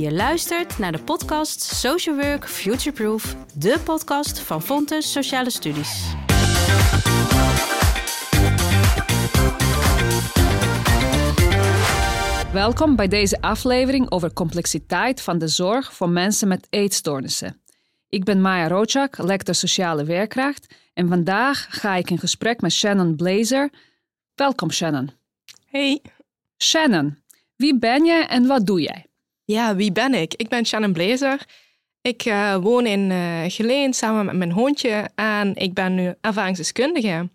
Je luistert naar de podcast Social Work Futureproof, de podcast van Fontes Sociale Studies. Welkom bij deze aflevering over complexiteit van de zorg voor mensen met eetstoornissen. Ik ben Maya Rochak, lector sociale werkkracht en vandaag ga ik in gesprek met Shannon Blazer. Welkom Shannon. Hey. Shannon, wie ben je en wat doe jij? Ja, wie ben ik? Ik ben Shannon Blazer. Ik uh, woon in uh, Geleen samen met mijn hondje en ik ben nu ervaringsdeskundige.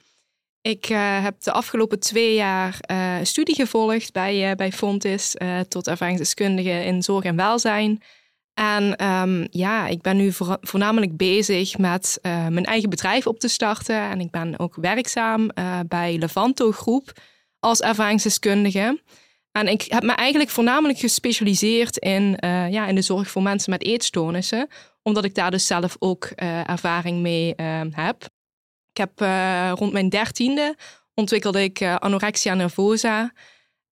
Ik uh, heb de afgelopen twee jaar studie gevolgd bij, bij Fontis tot ervaringsdeskundige in zorg en welzijn. En um, ja, ik ben nu voor, voornamelijk bezig met mijn eigen bedrijf op te starten. En ik ben ook werkzaam bij Levanto Groep als ervaringsdeskundige. En ik heb me eigenlijk voornamelijk gespecialiseerd in, uh, ja, in de zorg voor mensen met eetstoornissen, omdat ik daar dus zelf ook uh, ervaring mee uh, heb. Ik heb rond mijn dertiende ontwikkelde ik anorexia nervosa.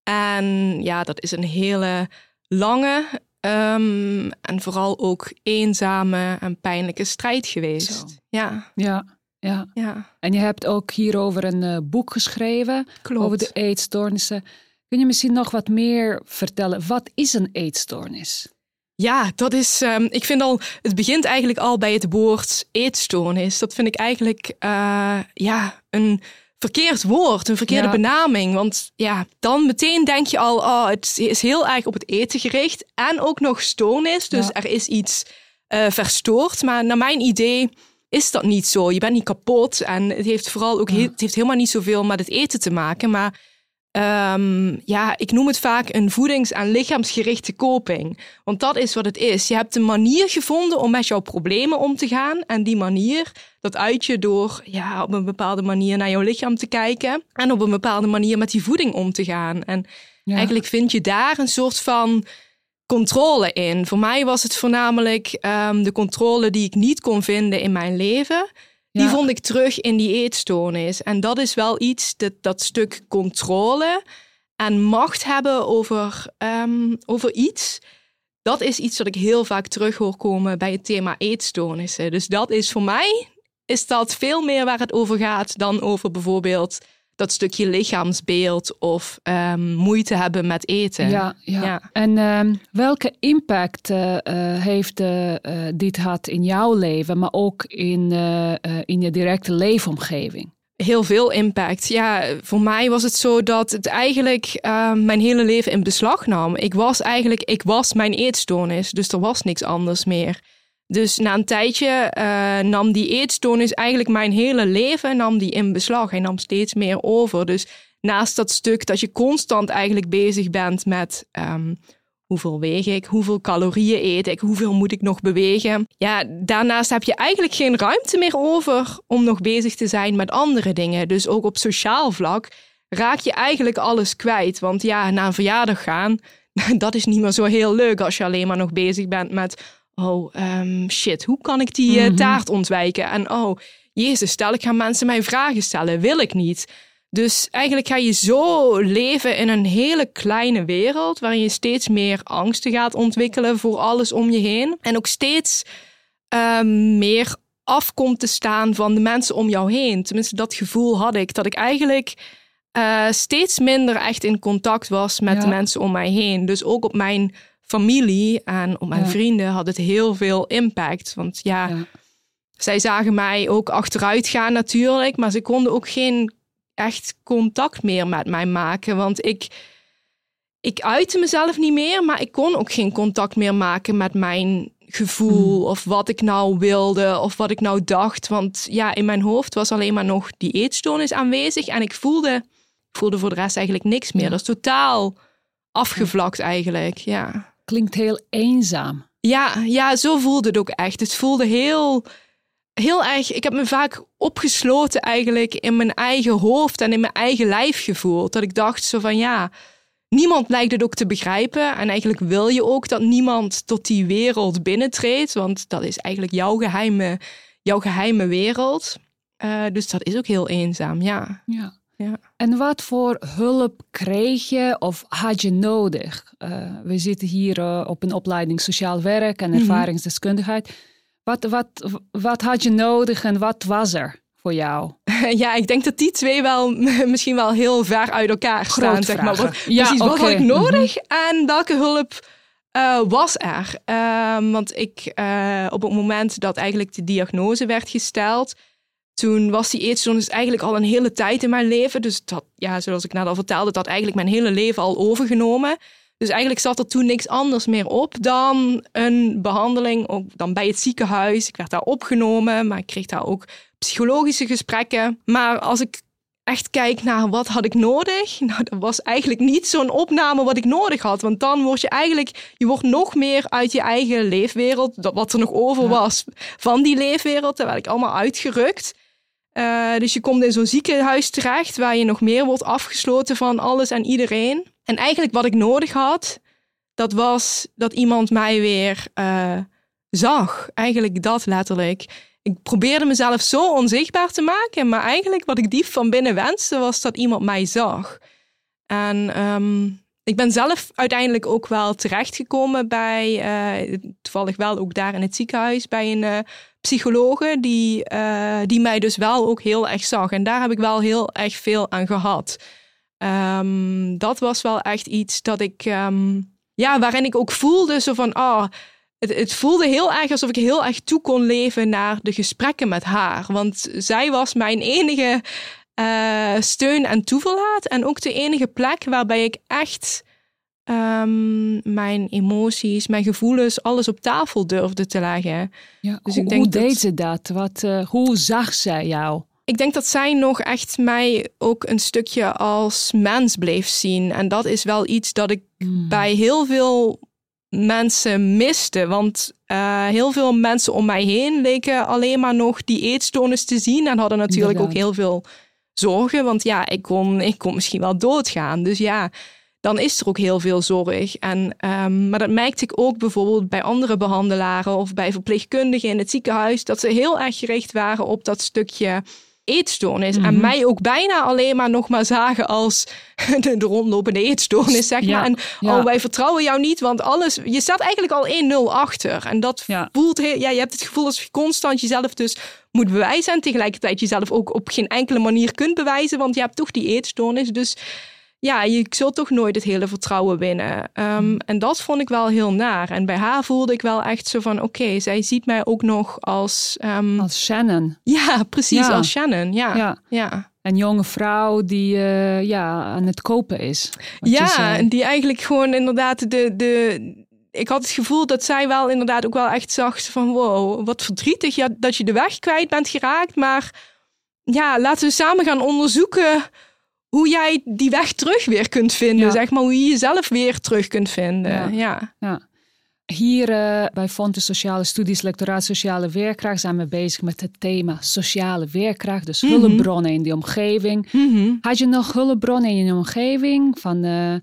En ja, dat is een hele lange um, en vooral ook eenzame en pijnlijke strijd geweest. Zo. Ja. ja. Ja. ja. En je hebt ook hierover een boek geschreven Klopt. over de eetstoornissen. Kun je misschien nog wat meer vertellen? Wat is een eetstoornis? Ja, dat is. Um, ik vind al. Het begint eigenlijk al bij het woord eetstoornis. Dat vind ik eigenlijk. Uh, ja, een verkeerd woord, een verkeerde benaming. Want ja, dan meteen denk je al. Oh, het is heel erg op het eten gericht. En ook nog stoornis. Dus er is iets uh, verstoord. Maar naar mijn idee is dat niet zo. Je bent niet kapot. En het heeft vooral ook. het heeft helemaal niet zoveel met het eten te maken. Maar Um, ja, ik noem het vaak een voedings- en lichaamsgerichte koping. Want dat is wat het is. Je hebt een manier gevonden om met jouw problemen om te gaan. En die manier, dat uit je door ja, op een bepaalde manier naar jouw lichaam te kijken. En op een bepaalde manier met die voeding om te gaan. En eigenlijk vind je daar een soort van controle in. Voor mij was het voornamelijk um, de controle die ik niet kon vinden in mijn leven. Die vond ik terug in die eetstoornis. En dat is wel iets, dat, dat stuk controle en macht hebben over, um, over iets. Dat is iets dat ik heel vaak terug hoor komen bij het thema eetstoornissen. Dus dat is voor mij, is dat veel meer waar het over gaat dan over bijvoorbeeld dat stukje lichaamsbeeld of um, moeite hebben met eten. Ja, ja. en um, welke impact uh, uh, heeft uh, dit had in jouw leven, maar ook in, in je directe leefomgeving? Heel veel impact. Ja, voor mij was het zo dat het eigenlijk mijn hele leven in beslag nam. Ik was eigenlijk, ik was mijn eetstoornis, dus er was niks anders meer. Dus na een tijdje uh, nam die eetstoornis eigenlijk mijn hele leven nam die in beslag. Hij nam steeds meer over. Dus naast dat stuk dat je constant eigenlijk bezig bent met um, hoeveel weeg ik, hoeveel calorieën eet ik, hoeveel moet ik nog bewegen. Ja, daarnaast heb je eigenlijk geen ruimte meer over om nog bezig te zijn met andere dingen. Dus ook op sociaal vlak raak je eigenlijk alles kwijt. Want ja, na een verjaardag gaan, dat is niet meer zo heel leuk als je alleen maar nog bezig bent met oh um, shit, hoe kan ik die uh, taart ontwijken? En oh, jezus, stel ik ga mensen mij vragen stellen, wil ik niet. Dus eigenlijk ga je zo leven in een hele kleine wereld waarin je steeds meer angsten gaat ontwikkelen voor alles om je heen. En ook steeds um, meer afkomt te staan van de mensen om jou heen. Tenminste, dat gevoel had ik. Dat ik eigenlijk uh, steeds minder echt in contact was met de mensen om mij heen. Dus ook op mijn familie en op mijn vrienden had het heel veel impact. Want ja, ja, zij zagen mij ook achteruit gaan natuurlijk, maar ze konden ook geen echt contact meer met mij maken. Want ik, ik uitte mezelf niet meer, maar ik kon ook geen contact meer maken met mijn gevoel mm. of wat ik nou wilde of wat ik nou dacht. Want ja, in mijn hoofd was alleen maar nog die eetstoornis aanwezig en ik voelde, voelde voor de rest eigenlijk niks meer. Dat is totaal afgevlakt eigenlijk, ja klinkt heel eenzaam. Ja, ja, zo voelde het ook echt. Het voelde heel, heel erg. Ik heb me vaak opgesloten eigenlijk in mijn eigen hoofd en in mijn eigen lijf gevoeld. Dat ik dacht zo van ja, niemand lijkt het ook te begrijpen. En eigenlijk wil je ook dat niemand tot die wereld binnentreedt, want dat is eigenlijk jouw geheime, jouw geheime wereld. Uh, dus dat is ook heel eenzaam, ja. Ja. Ja. En wat voor hulp kreeg je of had je nodig? Uh, we zitten hier uh, op een opleiding sociaal werk en ervaringsdeskundigheid. Mm -hmm. wat, wat, wat had je nodig en wat was er voor jou? Ja, ik denk dat die twee wel misschien wel heel ver uit elkaar staan. Zeg maar. Wat, ja, precies, okay. wat had ik nodig mm -hmm. en welke hulp uh, was er? Uh, want ik, uh, op het moment dat eigenlijk de diagnose werd gesteld, toen was die eetstoornis eigenlijk al een hele tijd in mijn leven. Dus dat, ja, zoals ik net al vertelde, dat had eigenlijk mijn hele leven al overgenomen. Dus eigenlijk zat er toen niks anders meer op dan een behandeling, ook dan bij het ziekenhuis. Ik werd daar opgenomen, maar ik kreeg daar ook psychologische gesprekken. Maar als ik echt kijk naar wat had ik nodig, nou, dat was eigenlijk niet zo'n opname wat ik nodig had. Want dan word je eigenlijk, je wordt nog meer uit je eigen leefwereld, dat wat er nog over was van die leefwereld, daar werd ik allemaal uitgerukt. Uh, dus je komt in zo'n ziekenhuis terecht waar je nog meer wordt afgesloten van alles en iedereen. En eigenlijk wat ik nodig had, dat was dat iemand mij weer uh, zag. Eigenlijk dat letterlijk. Ik probeerde mezelf zo onzichtbaar te maken, maar eigenlijk wat ik diep van binnen wenste was dat iemand mij zag. En um, ik ben zelf uiteindelijk ook wel terechtgekomen bij, uh, toevallig wel ook daar in het ziekenhuis, bij een uh, psychologe die, uh, die mij dus wel ook heel erg zag. En daar heb ik wel heel erg veel aan gehad. Um, dat was wel echt iets dat ik, um, ja, waarin ik ook voelde zo van, oh, het, het, voelde heel erg alsof ik heel erg toe kon leven naar de gesprekken met haar. Want zij was mijn enige uh, steun en toeverlaat. En ook de enige plek waarbij ik echt um, mijn emoties, mijn gevoelens, alles op tafel durfde te leggen. Ja, dus hoe, ik denk hoe deed dat, ze dat? Wat, uh, hoe zag zij jou? Ik denk dat zij nog echt mij ook een stukje als mens bleef zien. En dat is wel iets dat ik hmm. bij heel veel mensen miste. Want uh, heel veel mensen om mij heen leken alleen maar nog die eetstoornis te zien. En hadden natuurlijk Inderdaad. ook heel veel zorgen. Want ja, ik kon, ik kon misschien wel doodgaan. Dus ja, dan is er ook heel veel zorg. En, um, maar dat merkte ik ook bijvoorbeeld bij andere behandelaren of bij verpleegkundigen in het ziekenhuis. Dat ze heel erg gericht waren op dat stukje eetstoornis. Mm -hmm. En mij ook bijna alleen maar nog maar zagen als de, de rondlopende eetstoornis, zeg ja, maar. En ja. oh, wij vertrouwen jou niet, want alles... Je staat eigenlijk al 1-0 achter. En dat ja. voelt heel... Ja, je hebt het gevoel dat je constant jezelf dus moet bewijzen. En tegelijkertijd jezelf ook op geen enkele manier kunt bewijzen, want je hebt toch die eetstoornis. Dus ja, je zult toch nooit het hele vertrouwen winnen. Um, en dat vond ik wel heel naar. En bij haar voelde ik wel echt zo van... oké, okay, zij ziet mij ook nog als... Um, als Shannon. Ja, precies, ja. als Shannon. Ja, ja. ja. Een jonge vrouw die uh, ja, aan het kopen is. Ja, en die eigenlijk gewoon inderdaad de... de ik had het gevoel dat zij wel inderdaad ook wel echt zag van... wow, wat verdrietig ja, dat je de weg kwijt bent geraakt. Maar ja, laten we samen gaan onderzoeken hoe jij die weg terug weer kunt vinden. Ja. Zeg maar, hoe je jezelf weer terug kunt vinden. Ja. ja. ja. Hier uh, bij Fonte Sociale Studies, Lectoraat Sociale Weerkracht, zijn we bezig met het thema sociale weerkracht. Dus Mhm. hulpbronnen in die omgeving. Mm -hmm. Had je nog hulpbronnen in je omgeving? Van uh,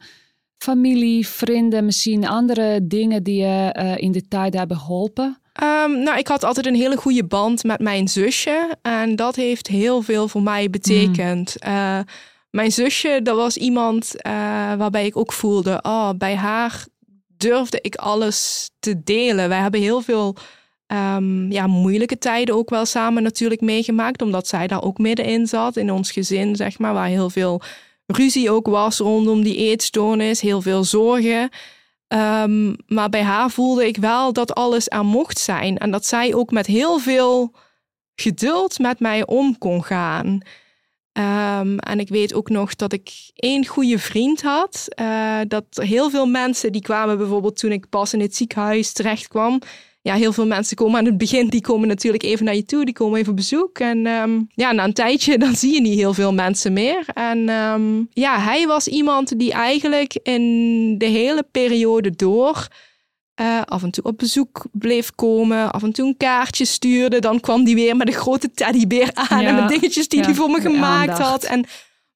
familie, vrienden, misschien andere dingen die je uh, in de tijd hebben geholpen? Um, nou, ik had altijd een hele goede band met mijn zusje. En dat heeft heel veel voor mij betekend. Mm. Mijn zusje, dat was iemand uh, waarbij ik ook voelde, oh, bij haar durfde ik alles te delen. Wij hebben heel veel um, ja, moeilijke tijden ook wel samen natuurlijk meegemaakt, omdat zij daar ook middenin zat, in ons gezin, zeg maar, waar heel veel ruzie ook was rondom die eetstoornis, heel veel zorgen. Um, maar bij haar voelde ik wel dat alles er mocht zijn en dat zij ook met heel veel geduld met mij om kon gaan. Um, en ik weet ook nog dat ik één goede vriend had. Uh, dat heel veel mensen die kwamen bijvoorbeeld toen ik pas in het ziekenhuis terecht kwam. Ja, heel veel mensen komen aan het begin, die komen natuurlijk even naar je toe, die komen even op bezoek. En um, ja, na een tijdje dan zie je niet heel veel mensen meer. En um, ja, hij was iemand die eigenlijk in de hele periode door uh, af en toe op bezoek bleef komen, af en toe een kaartje stuurde. Dan kwam die weer met een grote teddybeer aan Ja, en met dingetjes die ja, hij voor me gemaakt had. En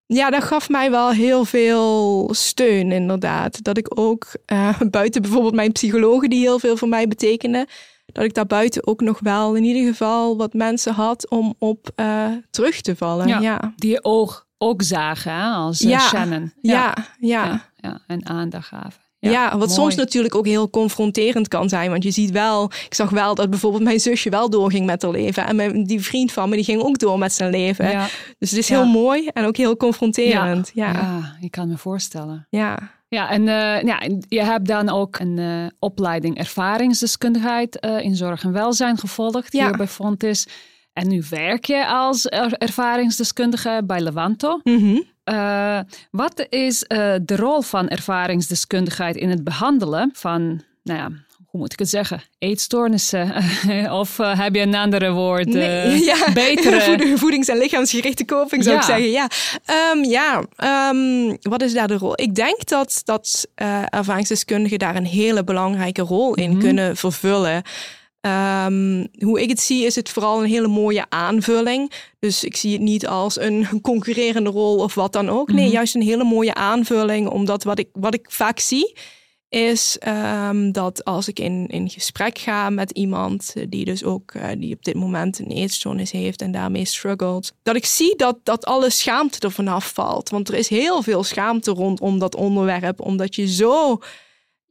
ja, dat gaf mij wel heel veel steun, inderdaad. Dat ik ook uh, buiten bijvoorbeeld mijn psychologen, die heel veel voor mij betekende, dat ik daarbuiten ook nog wel in ieder geval wat mensen had om op uh, terug te vallen. Ja. Ja. Die je oog ook zagen hè, als Ja. Shannon. Ja, ja. ja, ja, en aandacht gaven. Ja, wat mooi. soms natuurlijk ook heel confronterend kan zijn. Want je ziet wel, ik zag wel dat bijvoorbeeld mijn zusje wel doorging met haar leven. En mijn, die vriend van me, die ging ook door met zijn leven. Ja, Dus het is heel mooi en ook heel confronterend. Ja, ja. je kan me voorstellen. ja. Ja, en eh, ja, je hebt dan ook een eh, opleiding ervaringsdeskundigheid eh, in zorg en welzijn gevolgd Ja. hier bij Fontis. En nu werk je als er- ervaringsdeskundige bij Levanto. Mhm. Eh, wat is eh, de rol van ervaringsdeskundigheid in het behandelen van, nou ja, hoe moet ik het zeggen, eetstoornissen? of eh, heb je een andere woord? Nee, ja. Betere. Voeding- voedings- en lichaamsgerichte coping zou Ja. ik zeggen. Ja, Ehm, ja. ehm, wat is daar de rol? Ik denk dat, dat ervaringsdeskundigen daar een hele belangrijke rol in Mhm. kunnen vervullen. Ehm, hoe ik het zie, is het vooral een hele mooie aanvulling. Dus ik zie het niet als een concurrerende rol of wat dan ook. Nee, Mhm. juist een hele mooie aanvulling. Omdat wat ik, wat ik vaak zie, is ehm, dat als ik in, in gesprek ga met iemand die dus ook eh, die op dit moment een eetstoornis heeft en daarmee struggelt, dat ik zie dat, dat alle schaamte er vanaf valt. Want er is heel veel schaamte rondom dat onderwerp, omdat je zo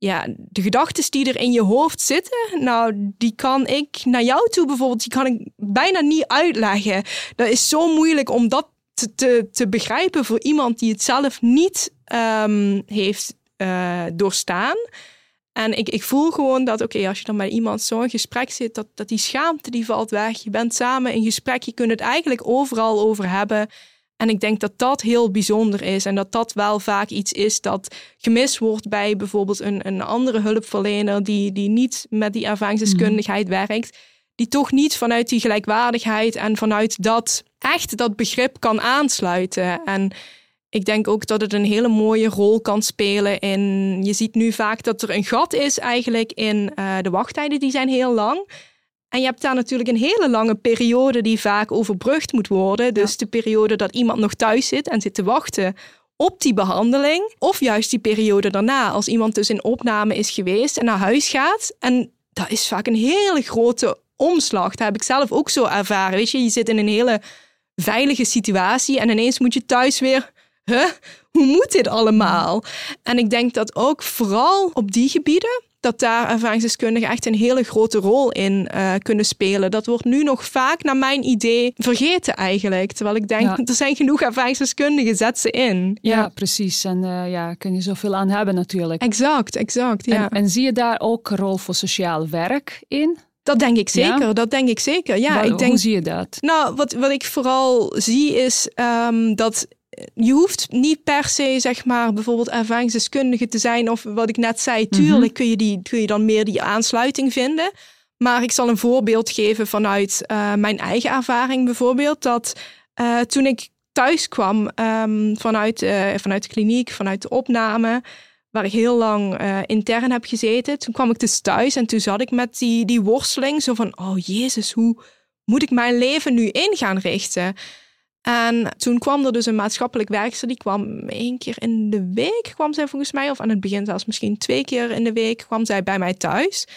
ja, de gedachten die er in je hoofd zitten, nou, die kan ik naar jou toe bijvoorbeeld, die kan ik bijna niet uitleggen. Dat is zo moeilijk om dat te, te, begrijpen voor iemand die het zelf niet ehm, heeft eh, doorstaan. En ik, ik voel gewoon dat, oké, als je dan met iemand zo in gesprek zit, dat, dat die schaamte die valt weg. Je bent samen in gesprek, je kunt het eigenlijk overal over hebben. En ik denk dat dat heel bijzonder is en dat dat wel vaak iets is dat gemist wordt bij bijvoorbeeld een, een andere hulpverlener die, die niet met die ervaringsdeskundigheid werkt. Die toch niet vanuit die gelijkwaardigheid en vanuit dat echt dat begrip kan aansluiten. En ik denk ook dat het een hele mooie rol kan spelen in. Je ziet nu vaak dat er een gat is eigenlijk in eh, de wachttijden, die zijn heel lang. En je hebt daar natuurlijk een hele lange periode die vaak overbrugd moet worden. Dus de periode dat iemand nog thuis zit en zit te wachten op die behandeling. Of juist die periode daarna, als iemand dus in opname is geweest en naar huis gaat. En dat is vaak een hele grote omslag. Dat heb ik zelf ook zo ervaren. Weet je, je zit in een hele veilige situatie en ineens moet je thuis weer. Huh? Hoe moet dit allemaal? En ik denk dat ook vooral op die gebieden dat daar ervaringsdeskundigen echt een hele grote rol in eh, kunnen spelen. Dat wordt nu nog vaak, naar mijn idee, vergeten eigenlijk. Terwijl ik denk, Ja. er zijn genoeg ervaringsdeskundigen, zet ze in. Ja, precies. En eh, ja, kun je zoveel aan hebben natuurlijk. Exact, exact. Ja. En, en zie je daar ook een rol voor sociaal werk in? dat denk ik Ja? zeker, dat denk ik zeker. Ja, ik denk Hoe zie je dat? Nou, wat, wat ik vooral zie is ehm, dat je hoeft niet per se, zeg maar, bijvoorbeeld ervaringsdeskundige te zijn. Of wat ik net zei, tuurlijk kun, je die, kun je dan meer die aansluiting vinden. Maar ik zal een voorbeeld geven vanuit eh, mijn eigen ervaring bijvoorbeeld. Dat eh, toen ik thuis kwam ehm, vanuit, eh, vanuit de kliniek, vanuit de opname, waar ik heel lang intern heb gezeten. Toen kwam ik dus thuis en toen zat ik met die, die worsteling. Zo van, oh jezus, hoe moet ik mijn leven nu in gaan richten? En toen kwam er dus een maatschappelijk werkster, die kwam één keer in de week, kwam zij volgens mij, of aan het begin zelfs misschien twee keer in de week, kwam zij bij mij thuis.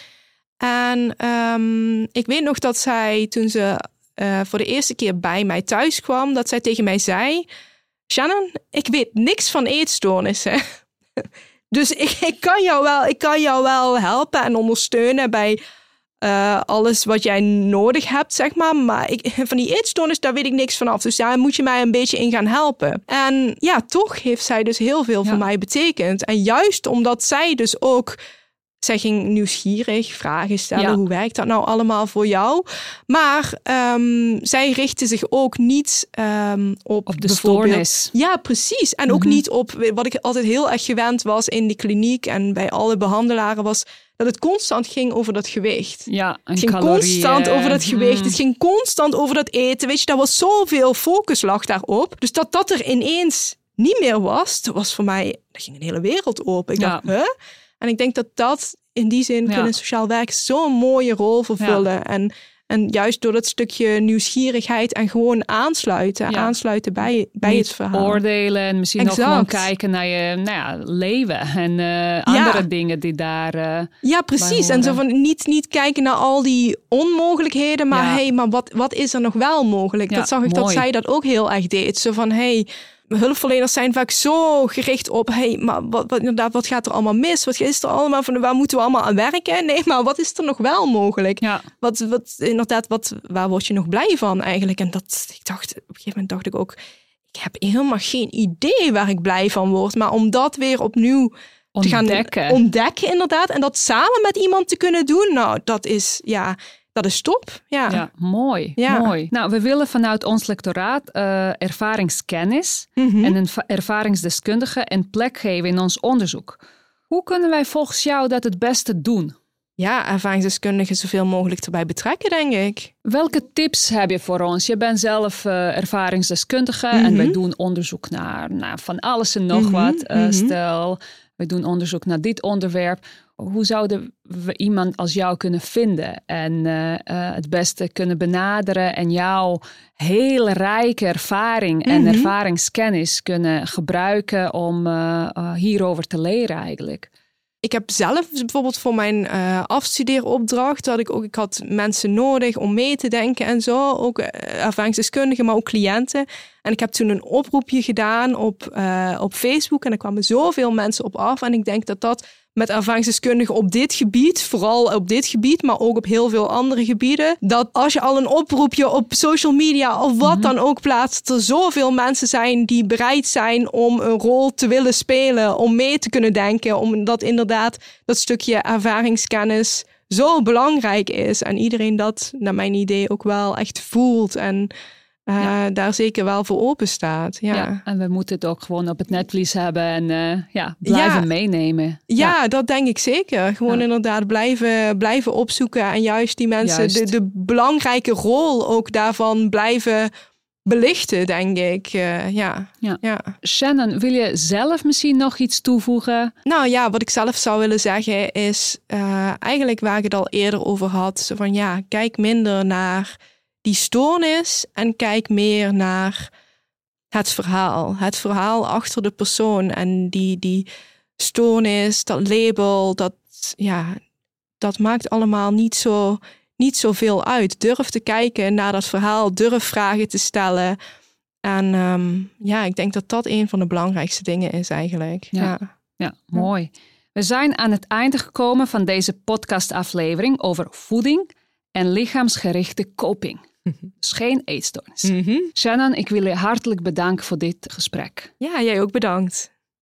En ehm, ik weet nog dat zij, toen ze eh, voor de eerste keer bij mij thuis kwam, dat zij tegen mij zei: Shannon, ik weet niks van eetstoornissen. Dus ik, ik, kan jou wel, ik kan jou wel helpen en ondersteunen bij eh, alles wat jij nodig hebt, zeg maar. Maar ik, van die eetstoornis, daar weet ik niks vanaf. Dus daar moet je mij een beetje in gaan helpen. En ja, toch heeft zij dus heel veel Ja. voor mij betekend. En juist omdat zij dus ook... Zij ging nieuwsgierig vragen stellen. Ja. Hoe werkt dat nou allemaal voor jou? Maar ehm, zij richtte zich ook niet ehm, op, Op de stoornis. ja, precies. En ook Mhm. niet op wat ik altijd heel erg gewend was in die kliniek en bij alle behandelaren was dat het constant ging over dat gewicht. Ja, en Het ging calorieën. constant over dat gewicht. Mm. Het ging constant over dat eten. Weet je, daar was zoveel focus lag daarop. Dus dat dat er ineens niet meer was, dat was voor mij, dat ging een hele wereld open. Ik Ja. dacht, huh? En ik denk dat dat in die zin Ja. kunnen sociaal werk zo'n mooie rol vervullen. En, en juist door dat stukje nieuwsgierigheid en gewoon aansluiten, Ja. aansluiten bij, bij Niet het verhaal. oordelen en misschien ook gewoon kijken naar je nou ja, leven en eh, andere dingen die daar... eh, Ja, precies. En zo van niet, niet kijken naar al die onmogelijkheden, maar Ja. hey, maar wat, wat is er nog wel mogelijk? Dat zag ik dat zij dat ook heel erg deed. Zo van hey, hulpverleners zijn vaak zo gericht op, hey, maar wat, wat, inderdaad, wat gaat er allemaal mis? Wat is er allemaal van, waar moeten we allemaal aan werken? Nee, maar wat is er nog wel mogelijk? Ja. Wat, wat, inderdaad, wat, waar word je nog blij van eigenlijk? En dat, ik dacht, op een gegeven moment dacht ik ook, ik heb helemaal geen idee waar ik blij van word. Maar om dat weer opnieuw te gaan Ontdekken. ontdekken, inderdaad, en dat samen met iemand te kunnen doen, nou, dat is, ja, dat is top. Ja. Ja, mooi, Ja. mooi. Nou, we willen vanuit ons lectoraat eh, ervaringskennis Mhm. en een va- ervaringsdeskundige een plek geven in ons onderzoek. Hoe kunnen wij volgens jou dat het beste doen? ja, ervaringsdeskundigen zoveel mogelijk erbij betrekken, denk ik. Welke tips heb je voor ons? Je bent zelf eh, ervaringsdeskundige en Mhm. wij doen onderzoek naar, naar van alles en nog Mhm, wat. Eh. Stel, we doen onderzoek naar dit onderwerp. Hoe zouden we iemand als jou kunnen vinden en eh, eh, het beste kunnen benaderen en jouw hele rijke ervaring en Mhm. ervaringskennis kunnen gebruiken om eh, hierover te leren eigenlijk? Ik heb zelf bijvoorbeeld voor mijn afstudeeropdracht, dat ik ook, ik had mensen nodig om mee te denken en zo, ook ervaringsdeskundigen, maar ook cliënten. En ik heb toen een oproepje gedaan op, op Facebook en er kwamen zoveel mensen op af. En ik denk dat dat met ervaringsdeskundigen op dit gebied, vooral op dit gebied, maar ook op heel veel andere gebieden, dat als je al een oproepje op social media of wat dan ook plaatst, er zoveel mensen zijn die bereid zijn om een rol te willen spelen, om mee te kunnen denken, omdat inderdaad dat stukje ervaringskennis zo belangrijk is en iedereen dat, naar mijn idee, ook wel echt voelt en eh, Ja. daar zeker wel voor open staat. Ja. Ja. en we moeten het ook gewoon op het netvlies hebben en eh, ja, blijven Ja. meenemen. Ja, dat denk ik zeker. Gewoon inderdaad blijven, blijven opzoeken en juist die mensen Juist. De, de belangrijke rol ook daarvan blijven belichten, denk ik. Eh, ja. Ja. ja. Shannon, wil je zelf misschien nog iets toevoegen? Nou ja, wat ik zelf zou willen zeggen is eigenlijk waar ik het al eerder over had. Van ja, kijk minder naar die stoornis en kijk meer naar het verhaal. Het verhaal achter de persoon en die, die stoornis, dat label, dat, ja, dat maakt allemaal niet zo, niet zoveel uit. Durf te kijken naar dat verhaal, durf vragen te stellen. En ehm, ja, ik denk dat dat een van de belangrijkste dingen is eigenlijk. Ja. ja. Ja, mooi. We zijn aan het einde gekomen van deze podcastaflevering over voeding en lichaamsgerichte coping. Dus geen eetstoornis. Mhm. Shannon, ik wil je hartelijk bedanken voor dit gesprek. Ja, jij ook bedankt.